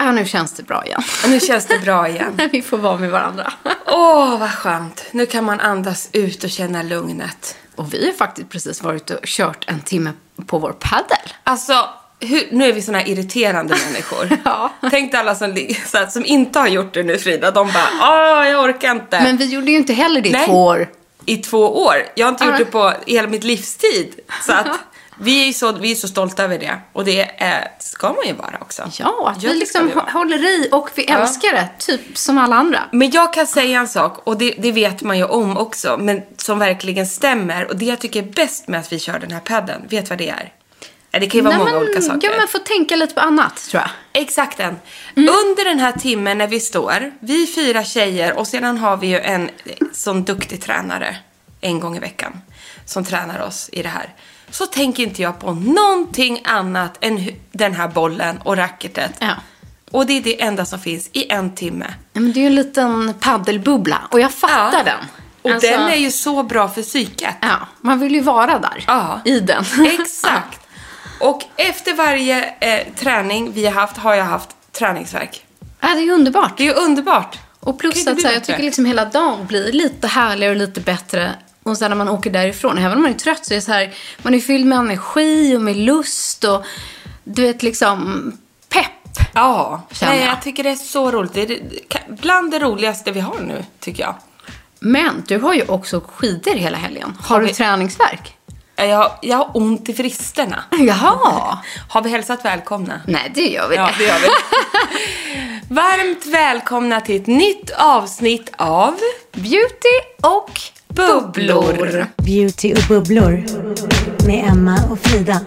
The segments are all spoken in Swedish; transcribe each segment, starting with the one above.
Ja, nu känns det bra igen. Nu känns det bra igen. Vi får vara med varandra. Åh, vad skönt. Nu kan man andas ut och känna lugnet. Och vi har faktiskt precis varit och kört en timme på vår paddel. Alltså, hur, nu är vi såna här irriterande människor. Ja. Tänk dig alla som, här, som inte har gjort det nu, Frida. De bara, åh, jag orkar inte. Men vi gjorde ju inte heller det i två år. I två år. Jag har inte gjort Ja. det på hela mitt livstid. Så att vi är så, vi är så stolta över det. Och det är, ska man ju vara också. Ja, att Ja, vi liksom vi håller i och vi Ja. älskar det. Typ som alla andra. Men jag kan säga en sak, och det, det vet man ju om också, men som verkligen stämmer. Och det jag tycker är bäst med att vi kör den här padden, vet vad det är? Ja, Det kan ju vara Nej, många men, olika saker. Ja, men få tänka lite på annat, tror jag. Exakt. Mm. Under den här timmen när vi står, vi fyra tjejer och sedan har vi ju en sån duktig tränare en gång i veckan som tränar oss i det här. Så tänker inte jag på någonting annat än den här bollen och racketet. Ja. Och det är det enda som finns i en timme. Men det är ju en liten paddelbubbla och jag fattar Ja. den. Och Alltså, den är ju så bra för psyket. Ja, man vill ju vara där. Ja. I den. Exakt. Och efter varje eh, träning vi har haft har jag haft träningsverk. Ja, det är ju underbart. Det är ju underbart. Och plus att så här, jag tycker liksom hela dagen blir lite härligare och lite bättre. Och sen när man åker därifrån, även om man är trött så är det så här, man är fylld med energi och med lust och du vet liksom pepp. Ja, Känner Nej, jag. jag tycker det är så roligt. Det är det- bland det roligaste vi har nu, tycker jag. Men du har ju också skidor hela helgen. Har du vi- träningsverk? Jag, jag har ont i vristerna. Jaha. Har vi hälsat välkomna? Nej, det gör vi Ja, det gör vi. Varmt välkomna till ett nytt avsnitt av Beauty och Bubblor. Beauty och bubblor med Emma och Frida.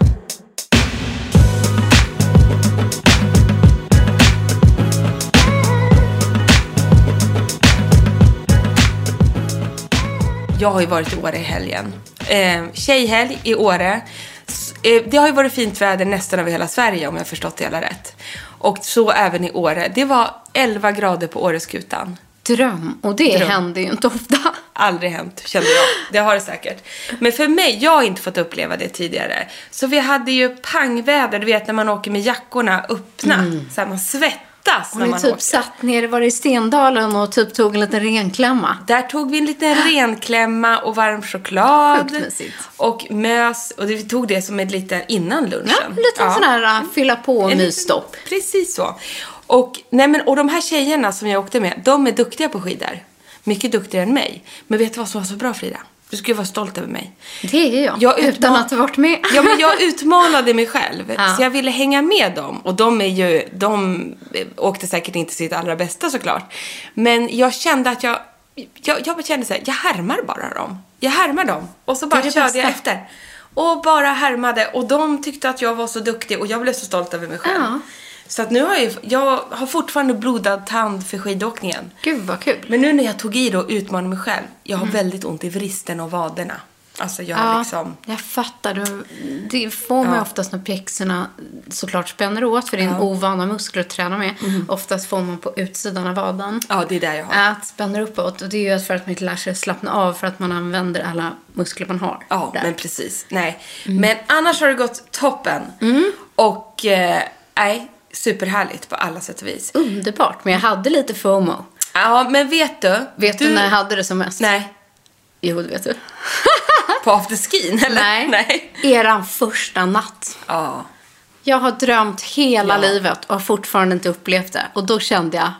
Jag har ju varit i Åre i helgen. Eh, tjejhelg i Åre. Eh, det har ju varit fint väder nästan över hela Sverige om jag förstått det hela rätt. Och så även i Åre. Det var 11 grader på Åreskutan. Dröm. Och det Dröm. händer ju inte ofta. Aldrig hänt, kände jag. Det har det säkert. Men för mig, jag har inte fått uppleva det tidigare. Så vi hade ju pangväder, du vet när man åker med jackorna öppna. Så här, man svettas Har när man typ åker. satt ner, var det i Stendalen och typ tog en liten renklämma? Där tog vi en liten renklämma och varm choklad. Och mös. Och vi tog det som ett litet innan lunchen. Ja, en liten sån här uh, fylla på liten- mysstopp. Precis så. Och, nej men, och de här tjejerna som jag åkte med, de är duktiga på skidor. Mycket duktigare än mig. Men vet du vad som var så bra Frida? Du skulle vara stolt över mig. Det är jag. Jag utan utman- att ha varit med. Ja, men jag utmanade mig själv. Ja. Så jag ville hänga med dem. Och de är ju, de åkte säkert inte sitt allra bästa såklart. Men jag kände att jag, jag, jag kände så här, jag härmar bara dem. Jag härmar dem. Och så bara Det är det körde bästa. jag efter. Och bara härmade. Och de tyckte att jag var så duktig och jag blev så stolt över mig själv. Ja. Så att nu har jag, jag har fortfarande blodad tand för skidåkningen. Gud vad kul. Men nu när jag tog i och utmanade mig själv, jag Mm. har väldigt ont i vristen och vaderna. Alltså jag Ja, liksom... jag fattar. Du- Det får man Ja. oftast när pjäxorna såklart spänner åt, för det är en ovana muskler att träna med. Mm. Oftast får man på utsidan av vaden. Ja, det är där jag har. Att spänner uppåt. Och det är ju för att man inte lär sig slappna av för att man använder alla muskler man har. Ja, där. men precis. Nej. Men annars har det gått toppen. Och, eh, nej, superhärligt på alla sätt och vis. Underbart. Men jag hade lite FOMO. Ja, men vet du? Vet du, när jag hade det som mest? Nej. Jo, det vet du. På afterskin, eller? Nej. Nej. Eran första natt. Ja. Jag har drömt hela Ja. livet och har fortfarande inte upplevt det. Och då kände jag,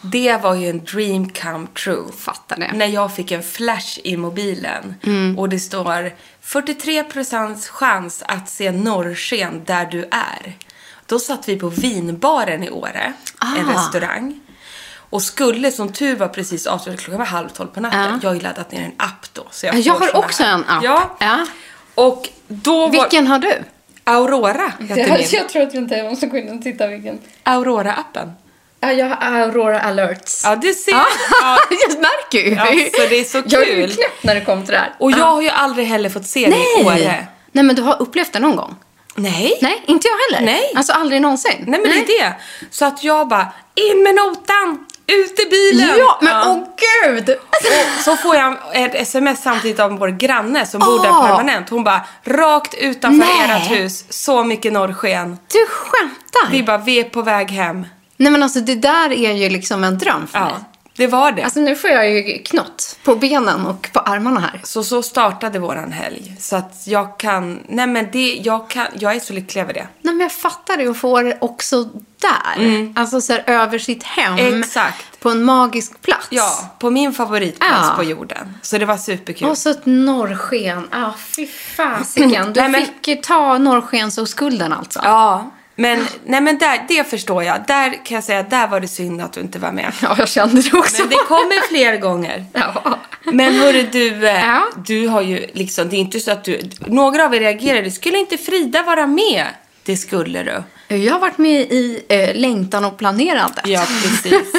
Det var ju en dream come true. fattar det. När jag fick en flash i mobilen Mm. och det står 43% chans att se norrsken där du är. Då satt vi på vinbaren i Åre, en Ah. restaurang. Och skulle som tur var precis avslutat, klockan var halv tolv på natten. Ja. Jag har ju laddat ner en app då. Så jag, Ja, jag har också här. en app. Ja. Ja. Och då var... Vilken har du? Aurora heter min. tror att vi inte måste gå in och titta vilken. Aurora-appen. Ja, jag har Aurora Alerts. Ja, du ser. Ja. Ja. jag märker ju. Alltså, det är så Jag är ju kul. knäpp när det kommer till det här. Och jag Ja. har ju aldrig heller fått se det i Åre. Nej. Nej, men du har upplevt det någon gång? Nej. Nej, inte jag heller. Nej. Alltså aldrig någonsin. Nej, men det är det. Så att jag bara, in med notan! Ut i bilen! Ja, men åh gud! Och så får jag ett sms samtidigt av vår granne som bor där Ah. permanent. Hon bara, rakt utanför Nej. ert hus, så mycket norrsken. Du skämtar? Vi bara, vi är på väg hem. Nej, men alltså det där är ju liksom en dröm för mig. Det var det. Alltså nu får jag ju knott på benen och på armarna här. Så så startade våran helg. Så att jag kan, nej men det, jag kan, jag är så lycklig över det. Nej, men jag fattar det och få det också där. Alltså så här, över sitt hem. Mm. Exakt. På en magisk plats. Ja, på min favoritplats Ja. på jorden. Så det var superkul. Och så ett norrsken. Ja, ah, fy fasiken. Du Nej, men- fick ta norrskensoskulden alltså. Ja, men, nej men där, det förstår jag. Där kan jag säga, där var det synd att du inte var med. Ja, jag kände det också. Men det kommer fler gånger. Ja. Men hörru du, eh, Ja. du har ju liksom, det är inte så att du, några av er reagerade, skulle inte Frida vara med? Det skulle du. Jag har varit med i eh, längtan och planerandet. Ja, precis.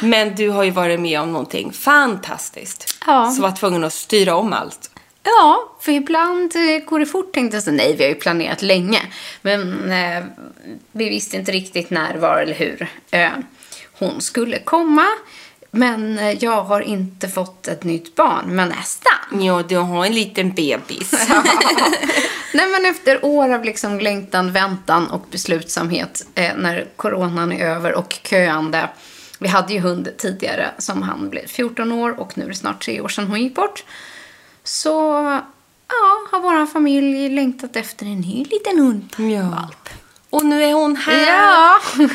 Men du har ju varit med om någonting fantastiskt. Ja. Så var tvungen att styra om allt. Ja, för ibland eh, går det fort tänkte jag så. Nej, vi har ju planerat länge. Men eh, vi visste inte riktigt när, var eller hur eh, hon skulle komma. Men eh, jag har inte fått ett nytt barn, men nästan. Ja, du har en liten bebis. Nej, men efter år av liksom längtan, väntan och beslutsamhet eh, när coronan är över och köande. Vi hade ju hund tidigare som han blev 14 år och nu är det snart tre år sedan hon gick bort. Så ja, har vår familj längtat efter en ny liten hund. Ja. Och nu är hon här. Ja!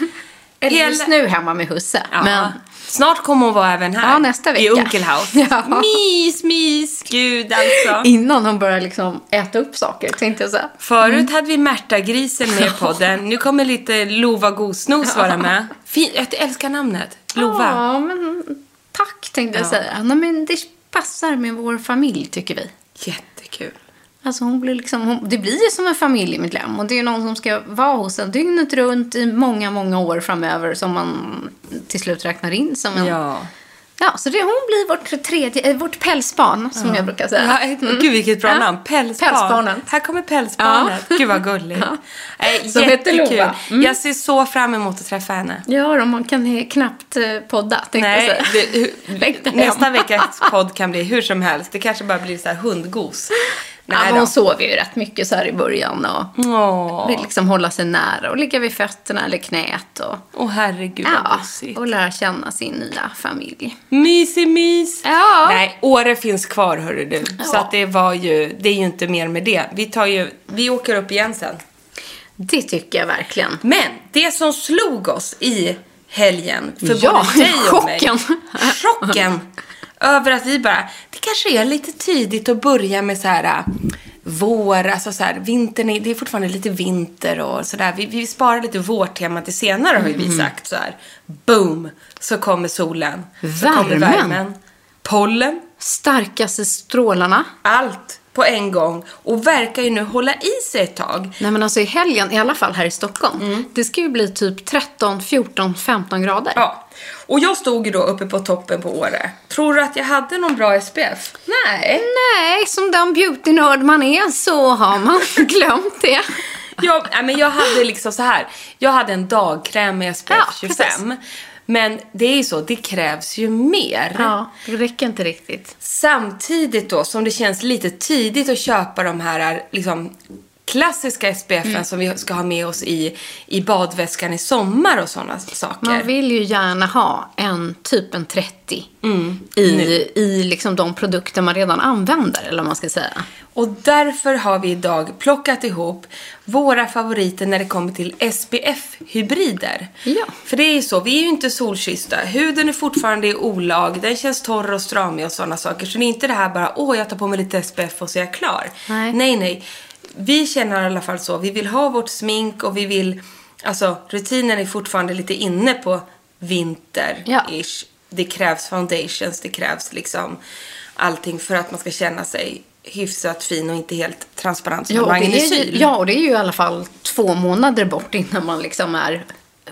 Eller Hela- just nu hemma med husse. Ja. Men Snart kommer hon vara även här. Ja, nästa I vecka. Unkelhouse. Ja. Mys, mys. Gud alltså. innan hon börjar liksom äta upp saker tänkte jag säga. Förut hade vi Märta-grisen med i podden. Nu kommer lite Lova Gosnos vara med. Fin, jag älskar namnet. Lova. Ja, men tack tänkte jag Ja. säga. Nej, men det passar med vår familj tycker vi. Jättekul. Alltså hon blir liksom, hon, det blir ju som en familjemedlem. Och det är någon som ska vara hos en dygnet runt i många, många år framöver. Som man till slut räknar in som en... Ja. Ja, så det, hon blir vårt tredje, eh, vårt pälsbarn som jag brukar säga. ja Gud vilket bra Ja. namn. Pälsbarn. Pälsbarnet. Här kommer pälsbarnet. Gud vad gulligt. Ja. Nej, Som heter. Lova. Mm. Jag ser så fram emot att träffa henne. Ja, då, man kan knappt eh, podda, tänkte Nej, det, hu- Längta hem. nästa veckas podd kan bli hur som helst. Det kanske bara blir så här hundgos. Ja, Nej då. hon sover ju rätt mycket så här i början och Åh, vill liksom hålla sig nära och ligga vid fötterna eller knät och, Åh herregud ja, gosigt. och lära känna sin nya familj. Mysig mys. Ja. Nej, Åre finns kvar hörru du. Så Ja. att det var ju, det är ju inte mer med det. Vi tar ju, vi åker upp igen sen. Det tycker jag verkligen. Men det som slog oss i helgen, för Ja, både dig och mig. chocken. Chocken. Över att vi bara, kanske är lite tidigt att börja med så här äh, vår, alltså så här, vintern, är, det är fortfarande lite vinter och sådär. Vi, vi sparar lite vårtema till senare har ju vi sagt så här. Boom! Så kommer solen. Så kommer Värmen. värmen. Pollen. Starkaste strålarna. Allt på en gång. Och verkar ju nu hålla i sig ett tag. Nej men alltså i helgen, i alla fall här i Stockholm. Det ska ju bli typ 13, 14, 15 grader. Ja. Och jag stod ju då uppe på toppen på Åre. Tror du att jag hade någon bra SPF? Nej. Nej, som den beautynörd man är så har man glömt det. Jag, nej, men jag hade liksom så här. Jag hade en dagkräm med SPF Ja, 25. precis. Men det är ju så, det krävs ju mer. Ja, det räcker inte riktigt. Samtidigt då som det känns lite tidigt att köpa de här liksom, klassiska SPFen Mm. som vi ska ha med oss i, i badväskan i sommar och sådana saker. Man vill ju gärna ha en typ en 30 i, i liksom de produkter man redan använder, eller vad man ska säga. Och därför har vi idag plockat ihop våra favoriter när det kommer till SPF-hybrider. Ja. För det är ju så, vi är ju inte solkyssta. Huden är fortfarande i olag, den känns torr och stramig och sådana saker. Så det är inte det här bara, åh jag tar på mig lite SPF och så är jag klar. Nej. nej. nej. Vi känner i alla fall så, vi vill ha vårt smink och vi vill, alltså rutinen är fortfarande lite inne på vinter-ish. Det krävs foundations, det krävs liksom allting för att man ska känna sig hyfsat fin och inte helt transparent som Ja, magnesyl. ju, ja, och det är ju i alla fall två månader bort innan man liksom är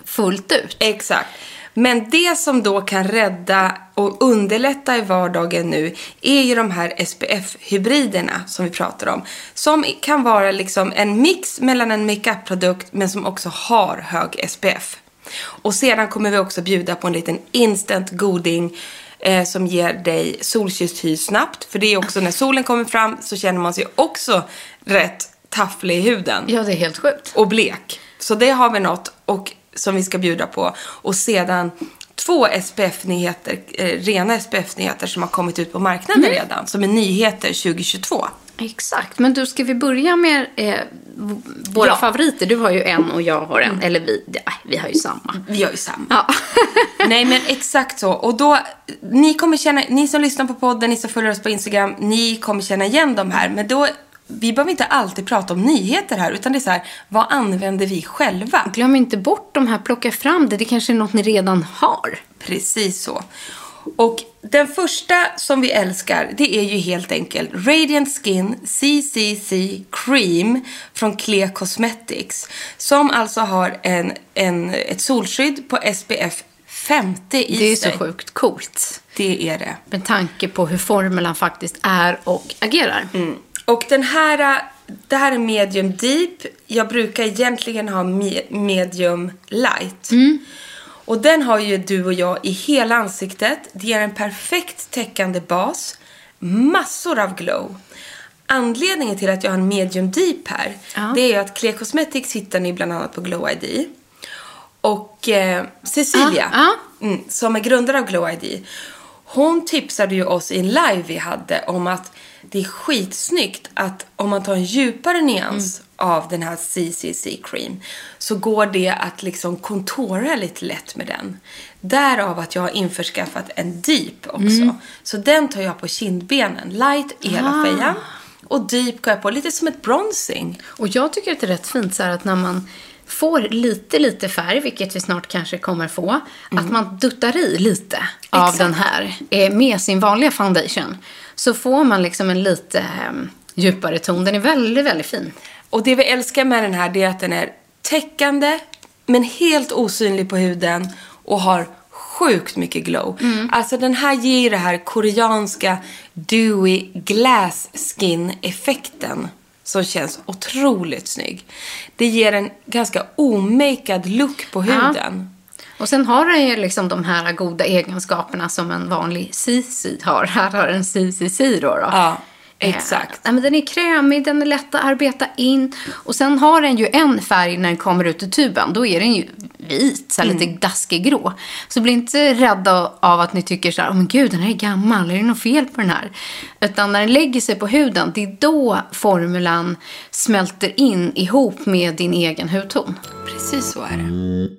fullt ut. Exakt. Men det som då kan rädda och underlätta i vardagen nu är ju de här SPF-hybriderna som vi pratar om. Som kan vara liksom en mix mellan en makeup-produkt men som också har hög SPF. Och sedan kommer vi också bjuda på en liten instant goding eh, som ger dig solkysst hy snabbt. För det är också när solen kommer fram så känner man sig också rätt tafflig i huden Ja, det är helt sjukt. och blek. Så det har vi något och, som vi ska bjuda på. Och sedan två SPF-nyheter, eh, rena SPF-nyheter som har kommit ut på marknaden Mm. redan. Som är nyheter 2022. Exakt. Men du, ska vi börja med eh, våra Ja. favoriter? Du har ju en och jag har en. Eller vi, ja, vi har ju samma. Vi gör ju samma. Ja. Nej men exakt så. Och då, ni kommer känna, ni som lyssnar på podden, ni som följer oss på Instagram, ni kommer känna igen de här. Men då, vi behöver inte alltid prata om nyheter här, utan det är så här, vad använder vi själva? Glöm inte bort de här, plocka fram det. Det kanske är något ni redan har. Precis så. Och den första som vi älskar, det är ju helt enkelt Radiant Skin CCC Cream från Clea Cosmetics. Som alltså har en, en, ett solskydd på SPF 50 i Det är sig. så sjukt coolt. Det är det. Med tanke på hur formulan faktiskt är och agerar. Och den här, det här är medium deep. Jag brukar egentligen ha me- medium light. Och den har ju du och jag i hela ansiktet. Det ger en perfekt täckande bas. Massor av glow. Anledningen till att jag har en medium deep här, Ja. det är att Clea Cosmetics hittar ni bland annat på Glow ID. Och eh, Cecilia, Ja, Mm, som är grundare av Glow ID, hon tipsade ju oss i en live vi hade om att det är skitsnyggt att om man tar en djupare nyans av den här CCC cream så går det att liksom kontora lite lätt med den. Därav att jag har införskaffat en deep också. Så den tar jag på kindbenen, light i hela fejan. Och deep går jag på lite som ett bronzing. Och jag tycker att det är rätt fint så här att när man får lite, lite färg, vilket vi snart kanske kommer få, att man duttar i lite av Exakt. den här eh, med sin vanliga foundation. Så får man liksom en lite eh, djupare ton. Den är väldigt, väldigt fin. Och det vi älskar med den här det är att den är täckande men helt osynlig på huden och har sjukt mycket glow. Alltså den här ger ju det här koreanska dewy glass skin effekten som känns otroligt snygg. Det ger en ganska omakead look på huden. Och sen har den ju liksom de här goda egenskaperna som en vanlig CC har. Här har den CCC då. då. Ja, exakt. nej, men den är krämig, den är lätt att arbeta in. Och sen har den ju en färg när den kommer ut ur tuben. Då är den ju vit, så här lite daskig grå. Så bli inte rädda av att ni tycker så här, oh, men gud, den här är gammal, är det något fel på den här? Utan när den lägger sig på huden, det är då formulan smälter in ihop med din egen hudton. Precis så är det.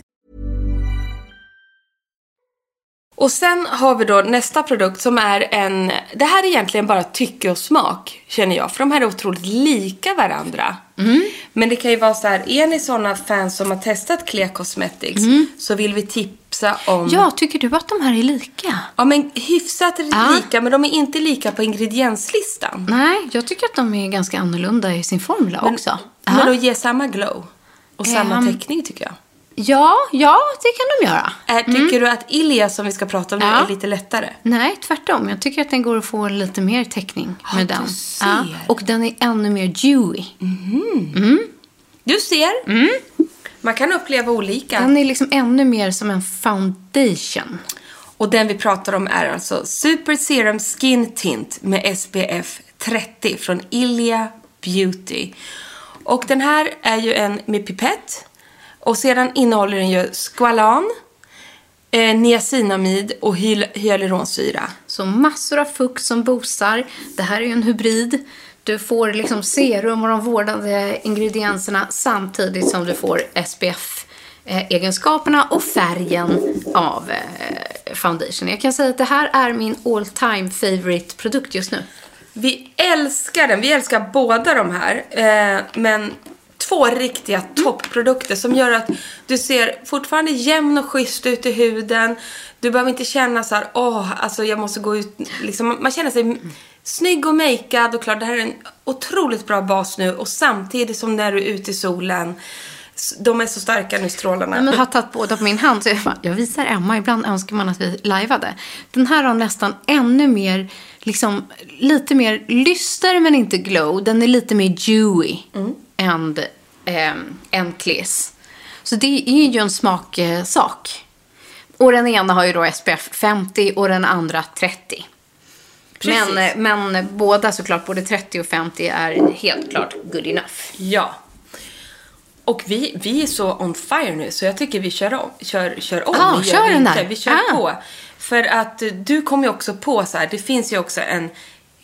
Och sen har vi då nästa produkt som är en... Det här är egentligen bara tycke och smak, känner jag. För de här är otroligt lika varandra. Men det kan ju vara så här, är ni sådana fans som har testat Clear Cosmetics så vill vi tipsa om... Ja, tycker du att de här är lika? Ja, men hyfsat Ja. lika, men de är inte lika på ingredienslistan. Nej, jag tycker att de är ganska annorlunda i sin formula också. Men Ja. de ger samma glow. Och samma Ehm. täckning tycker jag. Ja, ja, det kan de göra. Är, tycker du att Ilja som vi ska prata om nu Mm. Ja. är lite lättare? Nej, tvärtom. Jag tycker att den går att få lite mer täckning med du den. ser. Och den är ännu mer dewy. Du ser. Mm. Man kan uppleva olika. Den är liksom ännu mer som en foundation. Och den vi pratar om är alltså Super Serum Skin Tint med SPF 30 från Ilia Beauty. Och den här är ju en med pipett. Och sedan innehåller den ju squalan, eh, niacinamid och hyl- hyaluronsyra. Så massor av fukt som boostar. Det här är ju en hybrid. Du får liksom serum och de vårdande ingredienserna samtidigt som du får SPF-egenskaperna och färgen av eh, foundation. Jag kan säga att det här är min all time favorite produkt just nu. Vi älskar den. Vi älskar båda de här. Eh, men två riktiga toppprodukter som gör att du ser fortfarande jämn och schysst ut i huden. Du behöver inte känna så här, åh, alltså jag måste gå ut. Liksom, man känner sig snygg och makead och klar. Det här är en otroligt bra bas nu och samtidigt som när du är ute i solen. De är så starka nu strålarna. Jag har tagit båda på min hand. Så jag, bara, jag visar Emma, ibland önskar man att vi lajvade. Den här har nästan ännu mer, liksom, lite mer lyster men inte glow. Den är lite mer dewy än, än Clears. Så det är ju en smaksak. Och den ena har ju då SPF 50 och den andra 30. Men, Precis. men båda såklart, både 30 och 50 är helt klart good enough. Ja. Och vi, vi är så on fire nu så jag tycker vi kör om. Kör, kör om. Ja, vi kör den där. Vi kör Ah. på. För att eh, du kom ju också på så här, det finns ju också en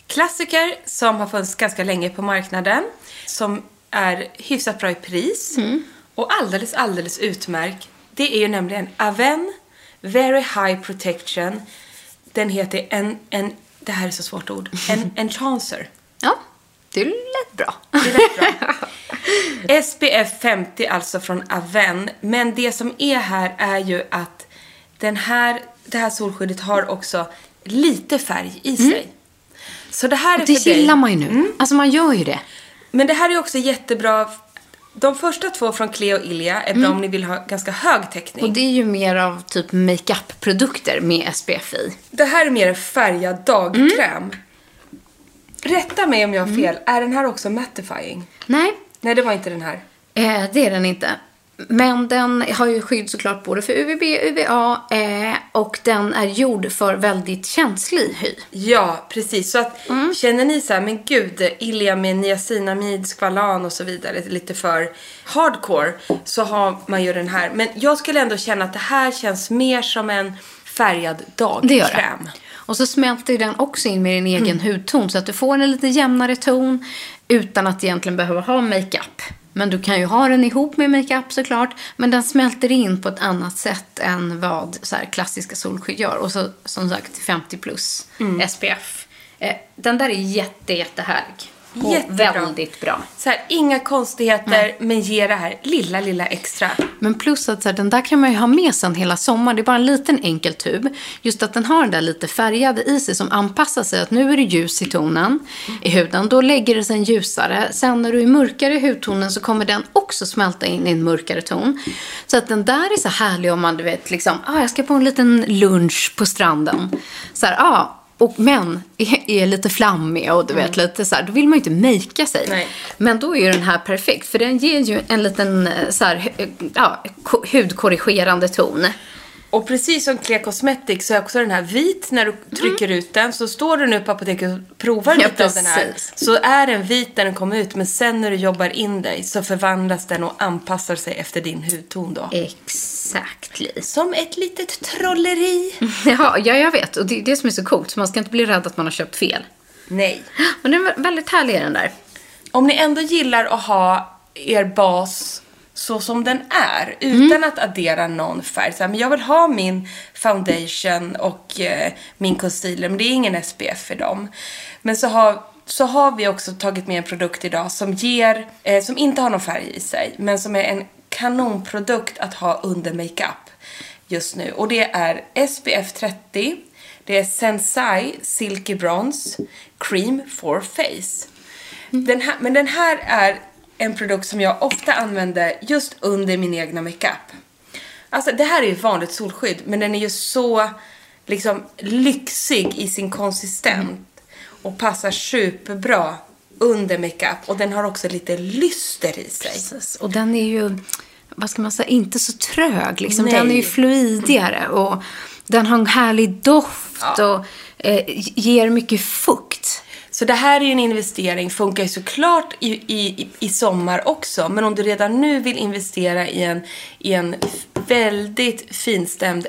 klassiker som har funnits ganska länge på marknaden. Som är hyfsat bra i pris. Mm. Och alldeles, alldeles utmärkt. Det är ju nämligen Aven Very High Protection. Den heter en, en det här är så svårt ord. En Enchancer. Ja, det lät bra. Det rätt bra. SPF 50 alltså från Aven. Men det som är här är ju att den här, det här solskyddet har också lite färg i sig. Så det här är Mm. Det för dig. gillar man ju nu. Alltså man gör ju det. Men det här är också jättebra. De första två från Cleo och Ilia är bra Mm. om ni vill ha ganska hög täckning. Och det är ju mer av typ makeup-produkter med SPF i. Det här är mer färgad dagkräm. Mm. Rätta mig om jag har fel. Är den här också mattifying? Nej, Nej, det var inte den här. eh, det är den inte. Men den har ju skydd såklart både för UVB, UVA eh, och den är gjord för väldigt känslig hy. Ja, precis. Så att Mm. känner ni så här, men gud, Ilia med niacinamid, skvalan och så vidare, lite för hardcore, så har man ju den här. Men jag skulle ändå känna att det här känns mer som en färgad Det gör dagkräm. det. Och så smälter den också in med din egen hudton så att du får en lite jämnare ton utan att egentligen behöva ha makeup Men du kan ju ha den ihop med makeup såklart. Men den smälter in på ett annat sätt än vad så klassiska solskydd gör. Och så som sagt 50 plus Mm. SPF. Eh, den där är jätte, jättehärlig. Och Jättebra. väldigt bra. Så här, inga konstigheter, men ge det här lilla, lilla extra. Men plus att så här, den där kan man ju ha med sen hela sommaren. Det är bara en liten enkel tub. Just att den har den där lite färgade i sig som anpassar sig. Att nu är det ljus i tonen i huden. Då lägger det sig en ljusare. Sen när du är mörkare i hudtonen så kommer den också smälta in i en mörkare ton. Så att den där är så härlig om man du vet liksom, ah, jag ska på en liten lunch på stranden. Så här, ah, och men är, är lite flammig och du vet lite så här, då vill man ju inte makea sig. Nej. Men då är ju den här perfekt, för den ger ju en liten eh, så här, eh, ja, ko- hudkorrigerande ton. Och precis som Clear Cosmetics så är också den här vit när du trycker ut den. Så står du nu på apoteket och provar Ja, lite av den här. Så är den vit när den kommer ut. Men sen när du jobbar in dig så förvandlas den och anpassar sig efter din hudton då. Exakt. Som ett litet trolleri. Ja, ja, jag vet. Och det är det som är så coolt. Så man ska inte bli rädd att man har köpt fel. Nej. Men den är väldigt härlig den där. Om ni ändå gillar att ha er bas så som den är, utan att addera någon färg. Så här, men jag vill ha min foundation och eh, min concealer, men det är ingen SPF för dem. Men så har, så har vi också tagit med en produkt idag som ger, eh, som inte har någon färg i sig, men som är en kanonprodukt att ha under makeup just nu. Och det är SPF 30, det är Sensai Silky Bronze Cream for Face. Den här, men den här är en produkt som jag ofta använder just under min egna makeup. Alltså det här är ju vanligt solskydd men den är ju så liksom lyxig i sin konsistens och passar superbra under makeup och den har också lite lyster i sig. Precis. Och den är ju, vad ska man säga, inte så trög. Liksom. Nej. Den är ju fluidigare och den har en härlig doft och eh, ger mycket fukt. Så det här är ju en investering, funkar ju såklart i, i, i sommar också. Men om du redan nu vill investera i en, i en väldigt finstämd,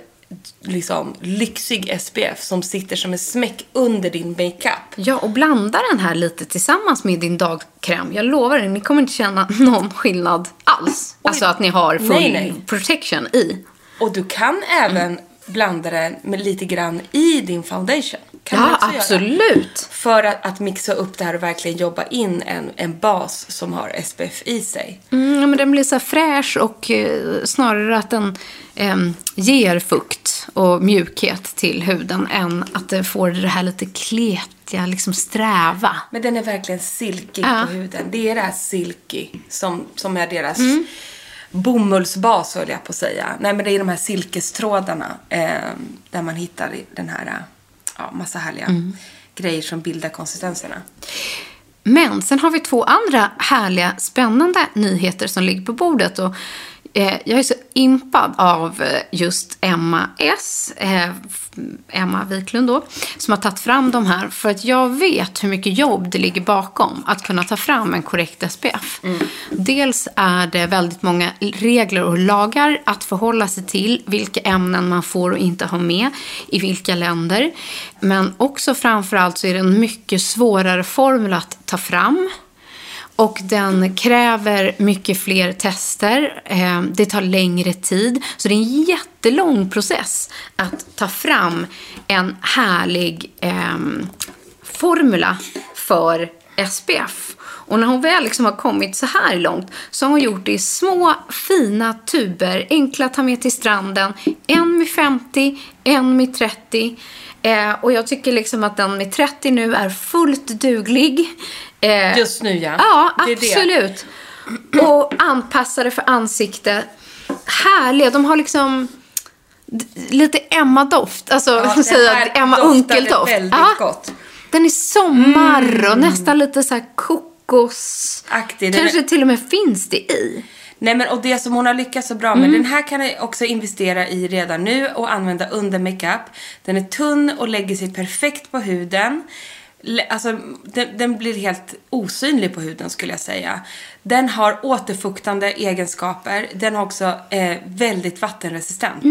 liksom lyxig SPF som sitter som en smäck under din makeup. Ja, och blanda den här lite tillsammans med din dagkräm. Jag lovar er, ni kommer inte känna någon skillnad alls. Alltså att ni har full Nej, nej. protection i. Och du kan även blanda den med lite grann i din foundation. Kan Ja, också göra. absolut. För att, att mixa upp det här och verkligen jobba in en, en bas som har SPF i sig. Mm, ja, men den blir så fräsch och eh, snarare att den em, ger fukt och mjukhet till huden än att det får det här lite kletiga, liksom sträva. Men den är verkligen silkig Ja. på huden. Det är det här silky som, som är deras Mm. bomullsbas höll jag på att säga. Nej men det är de här silkestrådarna eh, där man hittar den här, eh, ja massa härliga Mm. grejer som bildar konsistenserna. Men sen har vi två andra härliga, spännande nyheter som ligger på bordet. Och, jag är så impad av eh, just Emma S. Eh, Emma Wiklund då, som har tagit fram de här. För att jag vet hur mycket jobb det ligger bakom att kunna ta fram en korrekt SPF. Dels är det väldigt många regler och lagar att förhålla sig till. Vilka ämnen man får och inte ha med i vilka länder. Men också framförallt så är det en mycket svårare formel att ta fram. Och den kräver mycket fler tester. Eh, det tar längre tid. Så det är en jättelång process att ta fram en härlig eh, formula för SPF. Och när hon väl liksom har kommit så här långt så har hon gjort det i små fina tuber, enkla att ta med till stranden. En med 50, en med 30. Eh, och jag tycker liksom att den med 30 nu är fullt duglig. Eh, Just nu ja. Ja, Det är det. absolut. Och anpassade för ansikte. Härliga. De har liksom lite Emma-doft. Alltså, Ja, säga Emma Unkel-doft. väldigt Ja. gott. Den är sommar och nästan lite så här kokos. Aktig. Kanske är- till och med finns det i. Nej men och det som hon har lyckats så bra med, den här kan jag också investera i redan nu och använda under makeup. Den är tunn och lägger sig perfekt på huden. Alltså, den, den blir helt osynlig på huden skulle jag säga. Den har återfuktande egenskaper. Den har också eh, väldigt vattenresistent.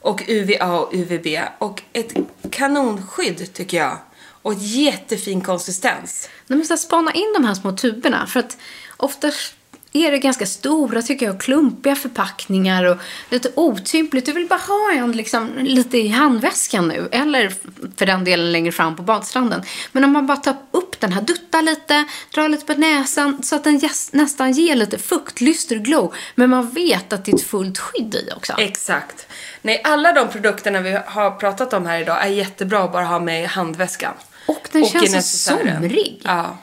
Och UVA och UVB. Och ett kanonskydd tycker jag. Och jättefin konsistens. De måste spana in de här små tuberna. För att oftast är det ganska stora, tycker jag, klumpiga förpackningar och lite otympligt. Du vill bara ha en liksom, lite i handväskan nu, eller för den delen längre fram på badstranden. Men om man bara tar upp den här, duttar lite, drar lite på näsan så att den nästan ger lite fukt, lyster, glow. Men man vet att det är ett fullt skydd i också. Exakt. Nej, alla de produkterna vi har pratat om här idag är jättebra att bara ha med i handväskan. Och den i känns så somrig. Ja.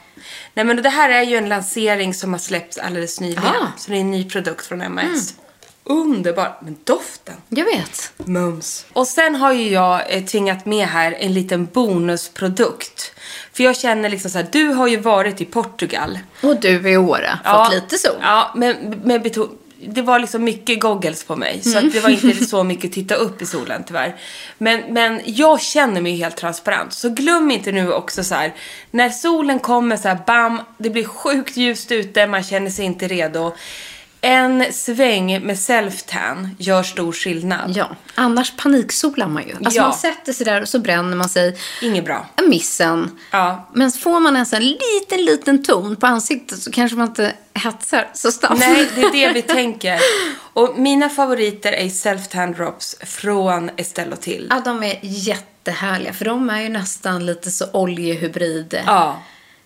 Nej, men det här är ju en lansering som har släppts alldeles nyligen. Ah. Så det är en ny produkt från MAS. Underbar. Men doften. Jag vet. Mums. Och sen har ju jag eh, tvingat med här en liten bonusprodukt. För jag känner liksom så här, du har ju varit i Portugal. Och du i Åre, fått lite sol. Ja, men med beton- det var liksom mycket goggles på mig. Så att det var inte så mycket titta upp i solen tyvärr. Men, men jag känner mig helt transparent. Så glöm inte nu också så här. När solen kommer så här, bam. Det blir sjukt ljust ute. Man känner sig inte redo. En sväng med self-tan gör stor skillnad. Ja, annars paniksolar man ju. Alltså Ja. man sätter sig där och så bränner man sig. Inget bra. Missen. Ja. Men får man ens en liten, liten ton på ansiktet så kanske man inte hetsar så snabbt. Nej, det är det vi tänker. Och mina favoriter är self-tan drops från Estelle och till. Ja, de är jättehärliga. För de är ju nästan lite så oljehybrid. Ja,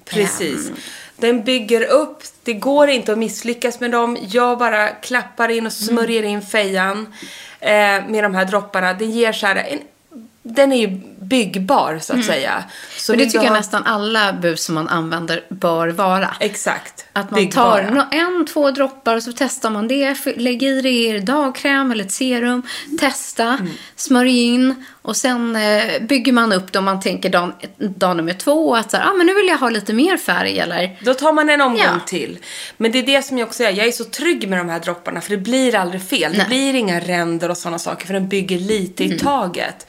precis. Den bygger upp. Det går inte att misslyckas med dem. Jag bara klappar in och smörjer in fejan eh, med de här dropparna. Det ger så här en, den är ju byggbar så att säga. Så Men det tycker jag nästan alla bus som man använder bör vara. Exakt. Att man Byggbara. tar en, två droppar och så testar man det. Lägg i det i er dagkräm eller ett serum. Testa, Mm. smörj in och sen eh, bygger man upp det om man tänker dag, dag nummer två. Att så här, ah, men nu vill jag ha lite mer färg eller Då tar man en omgång Ja. till. Men det är det som jag också är. Jag är så trygg med de här dropparna för det blir aldrig fel. Det blir inga ränder och sådana saker för den bygger lite Mm. i taget.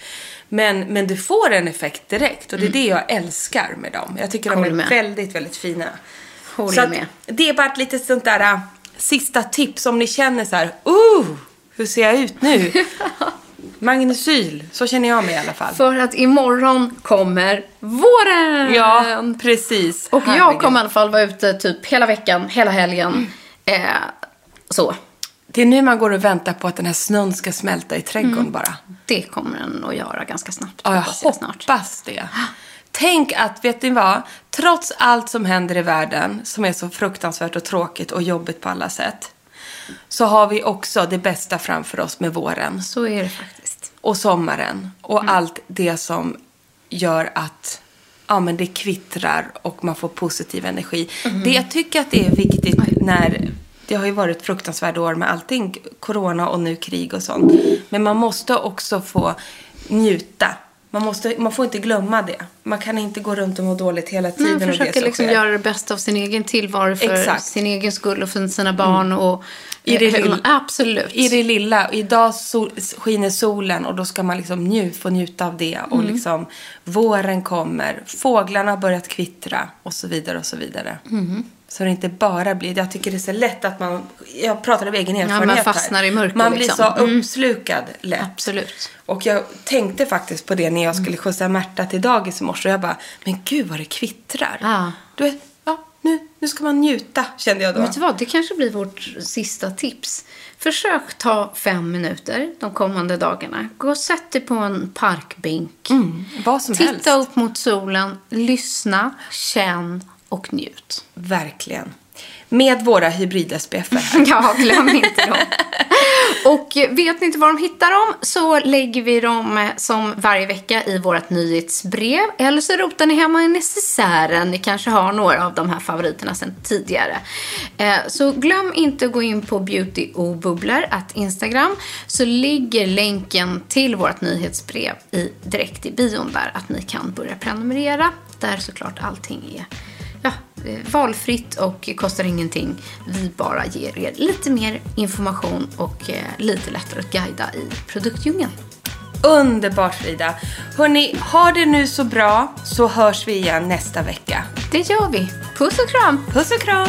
Men, men du får en effekt direkt och det är Mm. det jag älskar med dem. Jag tycker de Håller är med. väldigt, väldigt fina. Håller så att med. det är bara ett litet sånt där äh, sista tips om ni känner så här, uh, hur ser jag ut nu? Magnesyl, så känner jag mig i alla fall. För att imorgon kommer våren! Ja, precis. Och jag Herregud. kommer i alla fall vara ute typ hela veckan, hela helgen. Eh, så. Det är nu man går och väntar på att den här snön ska smälta i trädgården bara. Det kommer den att göra ganska snabbt. Ja, jag hoppas jag hoppas det. Tänk att, vet ni vad? Trots allt som händer i världen, som är så fruktansvärt och tråkigt och jobbigt på alla sätt, så har vi också det bästa framför oss med våren Så är det faktiskt. och sommaren och Mm. allt det som gör att ja, men det kvittrar och man får positiv energi. Mm. Det jag tycker att det är viktigt när det har ju varit fruktansvärda år med allting, corona och nu krig och sånt. Men man måste också få njuta. Man, måste, man får inte glömma det. Man kan inte gå runt och må dåligt hela tiden. Man och försöker som liksom sker. göra det bästa av sin egen tillvaro för Exakt. sin egen skull och för sina barn. Och, I det eh, lilla- Absolut. I det lilla. Idag sol, skiner solen och då ska man liksom njut, få njuta av det. Och Mm. liksom våren kommer, fåglarna har börjat kvittra och så vidare och så vidare. Mm. Så det inte bara blir, jag tycker det är så lätt att man, jag pratar av egen erfarenhet man här. fastnar i mörker Man blir liksom. så Mm. uppslukad lätt. Absolut. Och jag tänkte faktiskt på det när jag skulle skjutsa Märta till dagis i morse. Och jag bara, men gud vad det kvittrar. Ja. Du vet, ja, nu, nu ska man njuta, kände jag då. Vet du vad, det kanske blir vårt sista tips. Försök ta fem minuter de kommande dagarna. Gå och sätt dig på en parkbänk. Mm, vad som helst. Titta upp mot solen, lyssna, känn och njut. Verkligen. Med våra hybrid-SPF här. Ja, glöm inte dem. Och vet ni inte var de hittar dem så lägger vi dem eh, som varje vecka i vårt nyhetsbrev. Eller så rotar ni hemma i necessären. Ni kanske har några av de här favoriterna sedan tidigare. Eh, Så glöm inte att gå in på Beauty och bubblor, att Instagram, så ligger länken till vårt nyhetsbrev i, direkt i bion där, att ni kan börja prenumerera. Där såklart allting är ja, eh, valfritt och kostar ingenting. Vi bara ger er lite mer information och eh, lite lättare att guida i produktdjungeln. Underbart Frida. Hörni, ha det nu så bra så hörs vi igen nästa vecka. Det gör vi. Puss och kram! Puss och kram!